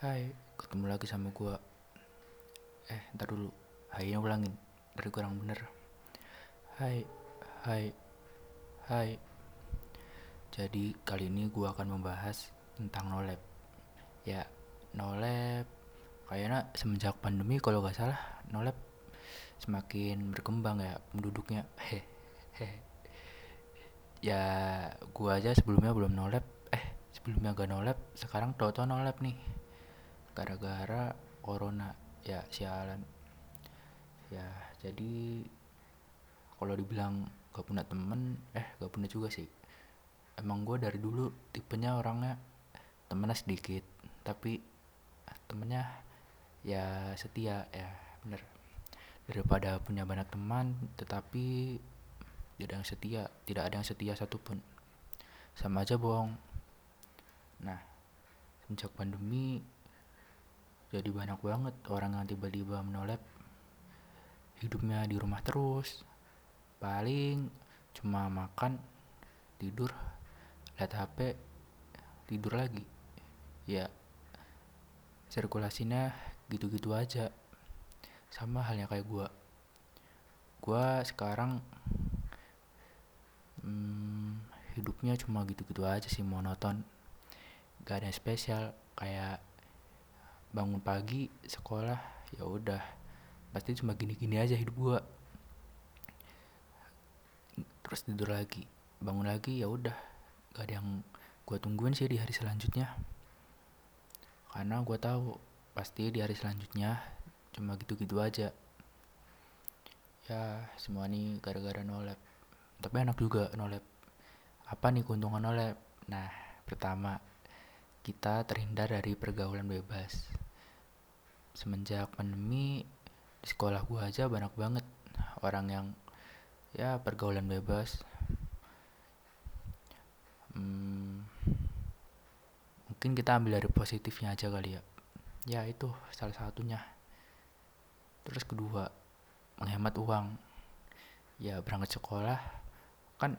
Hai, ketemu lagi sama gua. Eh, ntar dulu. Hai, ulangin. Dari kurang bener. Hai, hai, hai. Jadi kali ini gua akan membahas tentang nolep. Ya, nolep kayaknya semenjak pandemi kalau gak salah nolep semakin berkembang ya penduduknya. Hehehe. Ya, gua aja sebelumnya belum nolep. Eh, sebelumnya gak nolep, sekarang tau-tau nolep nih gara-gara corona. Ya sialan ya jadi kalau dibilang gak punya temen eh gak punya juga sih. Emang gue dari dulu tipenya orangnya temennya sedikit tapi temennya ya setia ya bener. Daripada punya banyak teman tetapi tidak yang setia tidak ada yang setia satupun. Sama aja bohong. Nah sejak pandemi jadi banyak banget orang yang tiba-tiba menolep hidupnya di rumah terus. Paling cuma makan tidur lihat HP tidur lagi. Ya sirkulasinya gitu-gitu aja. Sama halnya kayak gua. Gua sekarang hmm, hidupnya cuma gitu-gitu aja sih monoton. Gak ada yang spesial kayak bangun pagi sekolah ya udah. Pasti cuma gini-gini aja hidup gua. Terus tidur lagi. Bangun lagi ya udah. Gak ada yang gua tungguin sih di hari selanjutnya. Karena gua tahu pasti di hari selanjutnya cuma gitu-gitu aja. Ya semua ini gara-gara nolep tapi enak juga nolep apa nih keuntungan nolep nah pertama kita terhindar dari pergaulan bebas. Semenjak pandemi di sekolah gua aja banyak banget orang yang ya pergaulan bebas. Hmm, mungkin kita ambil dari positifnya aja kali ya. Ya itu salah satunya. Terus kedua menghemat uang. Ya berangkat sekolah kan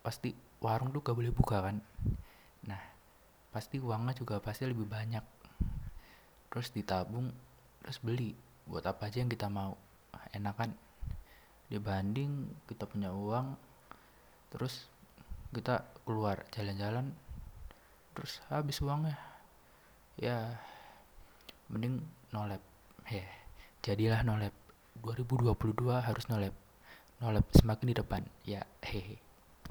pasti warung tuh gak boleh buka kan? Nah pasti uangnya juga pasti lebih banyak. Terus ditabung terus beli. Buat apa aja yang kita mau. Enak kan? Dibanding kita punya uang terus kita keluar jalan-jalan terus habis uangnya. Ya mending nolep heh jadilah nolep 2022 harus nolep nolep semakin di depan. Ya hehe